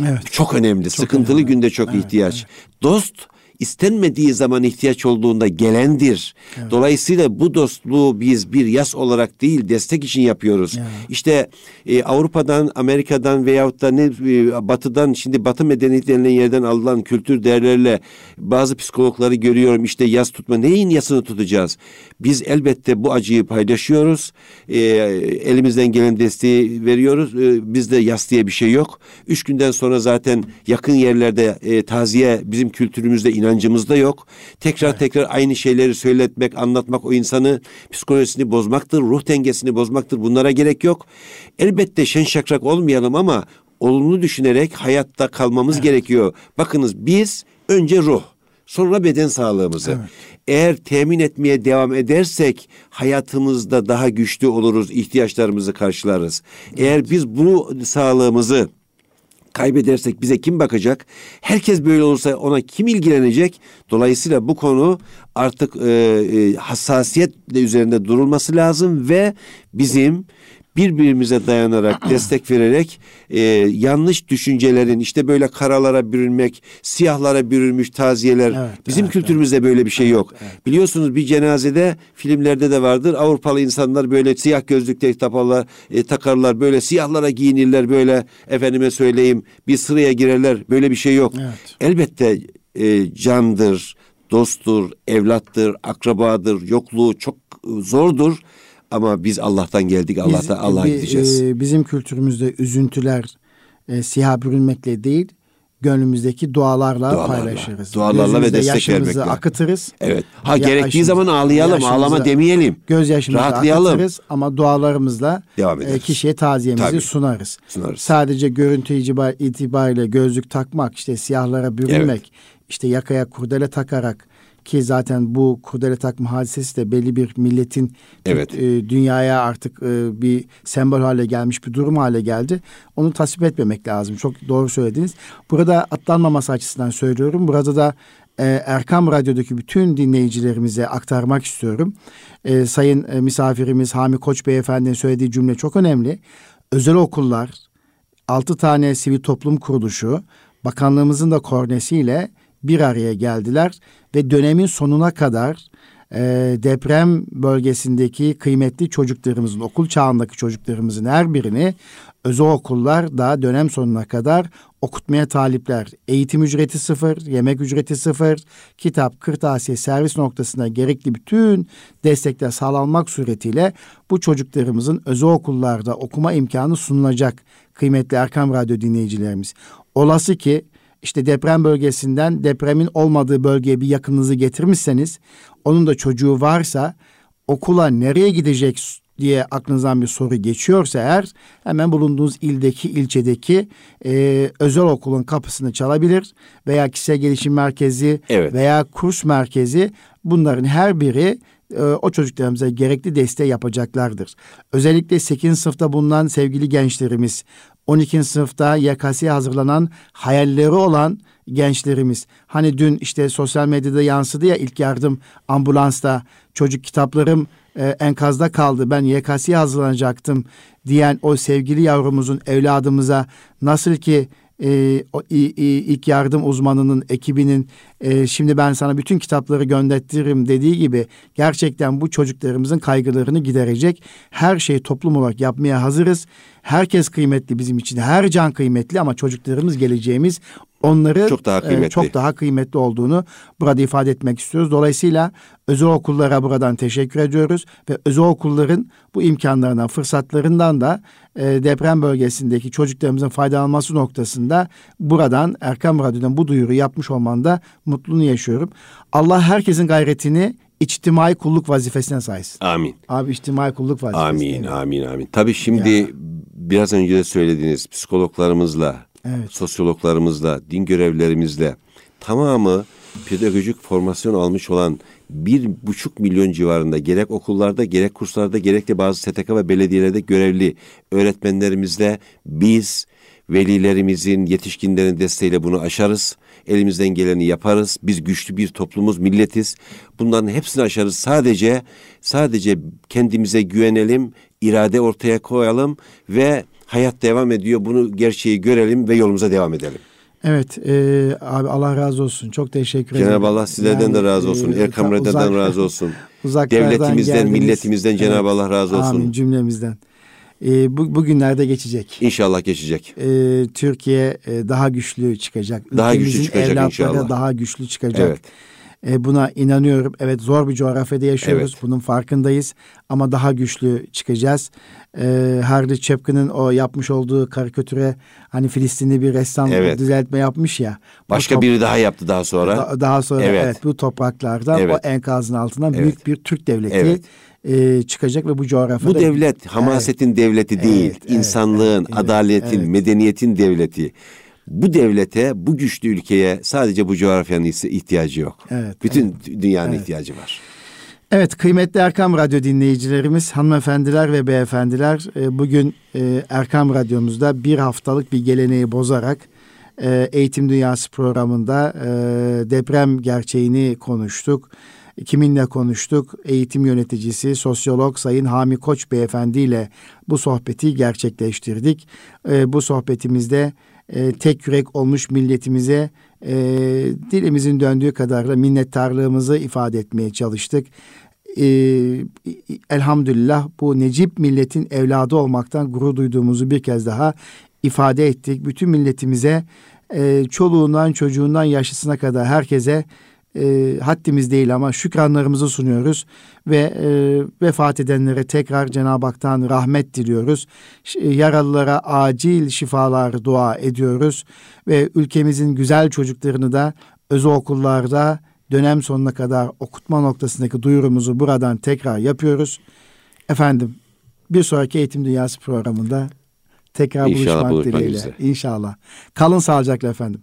Evet. Çok önemli. Sıkıntılı önemli. günde çok ihtiyaç. Dost istenmediği zaman ihtiyaç olduğunda gelendir. Evet. Dolayısıyla bu dostluğu biz bir yas olarak değil destek için yapıyoruz. Evet. İşte e, Avrupa'dan, Amerika'dan veyahut da ne e, batıdan şimdi batı medeniyet denilen yerden alınan kültür değerlerle bazı psikologları görüyorum. İşte yas tutma neyin yasını tutacağız? Biz elbette bu acıyı paylaşıyoruz. E, elimizden gelen desteği veriyoruz. E, bizde yas diye bir şey yok. Üç günden sonra zaten yakın yerlerde e, taziye bizim kültürümüzde, inancımızda yok. Tekrar evet. tekrar aynı şeyleri söyletmek, anlatmak o insanı psikolojisini bozmaktır, ruh dengesini bozmaktır. Bunlara gerek yok. Elbette şen şakrak olmayalım ama olumlu düşünerek hayatta kalmamız evet. gerekiyor. Bakınız biz önce ruh, sonra beden sağlığımızı. Evet. Eğer temin etmeye devam edersek hayatımızda daha güçlü oluruz, ihtiyaçlarımızı karşılarız. Evet. Eğer biz bu sağlığımızı kaybedersek bize kim bakacak? Herkes böyle olursa ona kim ilgilenecek? Dolayısıyla bu konu artık e, e, hassasiyetle üzerinde durulması lazım ve bizim birbirimize dayanarak, destek vererek e, yanlış düşüncelerin işte böyle karalara bürünmek, siyahlara bürünmüş taziyeler evet, bizim evet, kültürümüzde evet. böyle bir şey yok. Evet. Biliyorsunuz bir cenazede filmlerde de vardır. Avrupalı insanlar böyle siyah gözlükte taparlar, e, takarlar, böyle siyahlara giyinirler, böyle efendime söyleyeyim bir sıraya girerler. Böyle bir şey yok. Evet. Elbette e, candır, dosttur, evlattır, akrabadır, yokluğu çok zordur. Ama biz Allah'tan geldik, Allah'tan Allah'a gideceğiz. E, bizim kültürümüzde üzüntüler e, siyah bürünmekle değil, gönlümüzdeki dualarla, dualarla paylaşırız. Dualarla ve destek vermekle. akıtırız. Evet. Ha ya gerektiği zaman ağlayalım, ağlama demeyelim. Gözyaşımızı Rahatlayalım. akıtırız ama dualarımızla Devam e, kişiye taziyemizi Tabii. sunarız. sunarız. Sadece görüntü itibariyle gözlük takmak, işte siyahlara bürünmek, evet. işte yakaya kurdele takarak ki zaten bu kurdele takma hadisesi de belli bir milletin evet. e, dünyaya artık e, bir sembol hale gelmiş bir durum hale geldi. Onu tasvip etmemek lazım. Çok doğru söylediniz. Burada atlanmaması açısından söylüyorum. Burada da e, Erkam Radyo'daki bütün dinleyicilerimize aktarmak istiyorum. E, sayın e, misafirimiz Hami Koç Beyefendi'nin söylediği cümle çok önemli. Özel okullar, altı tane sivil toplum kuruluşu, bakanlığımızın da kornesiyle bir araya geldiler ve dönemin sonuna kadar e, deprem bölgesindeki kıymetli çocuklarımızın, okul çağındaki çocuklarımızın her birini özel okullar daha dönem sonuna kadar okutmaya talipler. Eğitim ücreti sıfır, yemek ücreti sıfır, kitap, kırtasiye, servis noktasına gerekli bütün destekler sağlanmak suretiyle bu çocuklarımızın özel okullarda okuma imkanı sunulacak kıymetli Erkam Radyo dinleyicilerimiz. Olası ki işte deprem bölgesinden depremin olmadığı bölgeye bir yakınınızı getirmişseniz onun da çocuğu varsa okula nereye gidecek diye aklınızdan bir soru geçiyorsa eğer hemen bulunduğunuz ildeki ilçedeki e, özel okulun kapısını çalabilir veya kişisel gelişim merkezi evet. veya kurs merkezi bunların her biri e, o çocuklarımıza gerekli desteği yapacaklardır. Özellikle 8. sınıfta bulunan sevgili gençlerimiz 12. sınıfta YKS'ye hazırlanan hayalleri olan gençlerimiz. Hani dün işte sosyal medyada yansıdı ya ilk yardım ambulansta çocuk kitaplarım e, enkazda kaldı ben YKS'ye hazırlanacaktım diyen o sevgili yavrumuzun evladımıza nasıl ki e, o, i, i, ilk yardım uzmanının ekibinin e, şimdi ben sana bütün kitapları göndertirim dediği gibi gerçekten bu çocuklarımızın kaygılarını giderecek her şeyi toplum olarak yapmaya hazırız. Herkes kıymetli bizim için. Her can kıymetli ama çocuklarımız geleceğimiz onları çok daha kıymetli. E, çok daha kıymetli olduğunu burada ifade etmek istiyoruz. Dolayısıyla özel okullara buradan teşekkür ediyoruz ve özel okulların bu imkanlarından, fırsatlarından da e, deprem bölgesindeki çocuklarımızın faydalanması noktasında buradan Erkam Radyo'dan bu duyuru yapmış olmanda mutluluğunu yaşıyorum. Allah herkesin gayretini içtimai kulluk vazifesine saysın. Amin. Abi içtimai kulluk vazifesine. Amin, amin, amin. Tabii şimdi ya. biraz önce de söylediğiniz psikologlarımızla, evet. sosyologlarımızla, din görevlerimizle tamamı pedagojik formasyon almış olan bir buçuk milyon civarında gerek okullarda gerek kurslarda gerek de bazı STK ve belediyelerde görevli öğretmenlerimizle biz velilerimizin, yetişkinlerin desteğiyle bunu aşarız. Elimizden geleni yaparız. Biz güçlü bir toplumuz, milletiz. Bunların hepsini aşarız. Sadece sadece kendimize güvenelim, irade ortaya koyalım ve hayat devam ediyor. Bunu gerçeği görelim ve yolumuza devam edelim. Evet e, abi Allah razı olsun. Çok teşekkür ederim. Cenab-ı Allah sizlerden yani, de razı olsun. E, Erkam Radyo'dan razı olsun. Devletimizden, geldiniz. milletimizden evet. Cenab-ı Allah razı olsun. Amin cümlemizden. E, bu, bugünlerde geçecek. İnşallah geçecek. E, Türkiye e, daha güçlü çıkacak. Daha güçlü çıkacak inşallah. daha güçlü çıkacak. Evet. E, buna inanıyorum. Evet zor bir coğrafyada yaşıyoruz. Evet. Bunun farkındayız. Ama daha güçlü çıkacağız. E, Hardy Chapkin'in o yapmış olduğu karikatüre hani Filistinli bir ressam evet. düzeltme yapmış ya. Başka top, biri daha yaptı daha sonra. Da, daha sonra evet. evet bu topraklardan evet. o enkazın altından evet. büyük bir Türk devleti evet e, çıkacak ve bu coğrafyada... Bu devlet hamasetin evet, devleti değil, evet, insanlığın, evet, adaletin, evet. medeniyetin devleti. Bu devlete, bu güçlü ülkeye sadece bu coğrafyanın ihtiyacı yok. Evet, Bütün evet. dünyanın evet. ihtiyacı var. Evet kıymetli Erkam Radyo dinleyicilerimiz, hanımefendiler ve beyefendiler e, bugün e, Erkam Radyomuzda bir haftalık bir geleneği bozarak e, Eğitim Dünyası programında deprem gerçeğini konuştuk. Kiminle konuştuk? Eğitim yöneticisi, sosyolog Sayın Hami Koç Beyefendi ile bu sohbeti gerçekleştirdik. Bu sohbetimizde e, tek yürek olmuş milletimize e, dilimizin döndüğü kadarıyla minnettarlığımızı ifade etmeye çalıştık. E, elhamdülillah bu Necip milletin evladı olmaktan gurur duyduğumuzu bir kez daha ifade ettik. Bütün milletimize e, çoluğundan çocuğundan yaşlısına kadar herkese e, haddimiz değil ama şükranlarımızı sunuyoruz ve e, vefat edenlere tekrar Cenab-ı Hak'tan rahmet diliyoruz. E, yaralılara acil şifalar dua ediyoruz ve ülkemizin güzel çocuklarını da özel okullarda dönem sonuna kadar okutma noktasındaki duyurumuzu buradan tekrar yapıyoruz. Efendim bir sonraki Eğitim Dünyası programında tekrar İnşallah buluşmak dileğiyle. İnşallah. Kalın sağlıcakla efendim.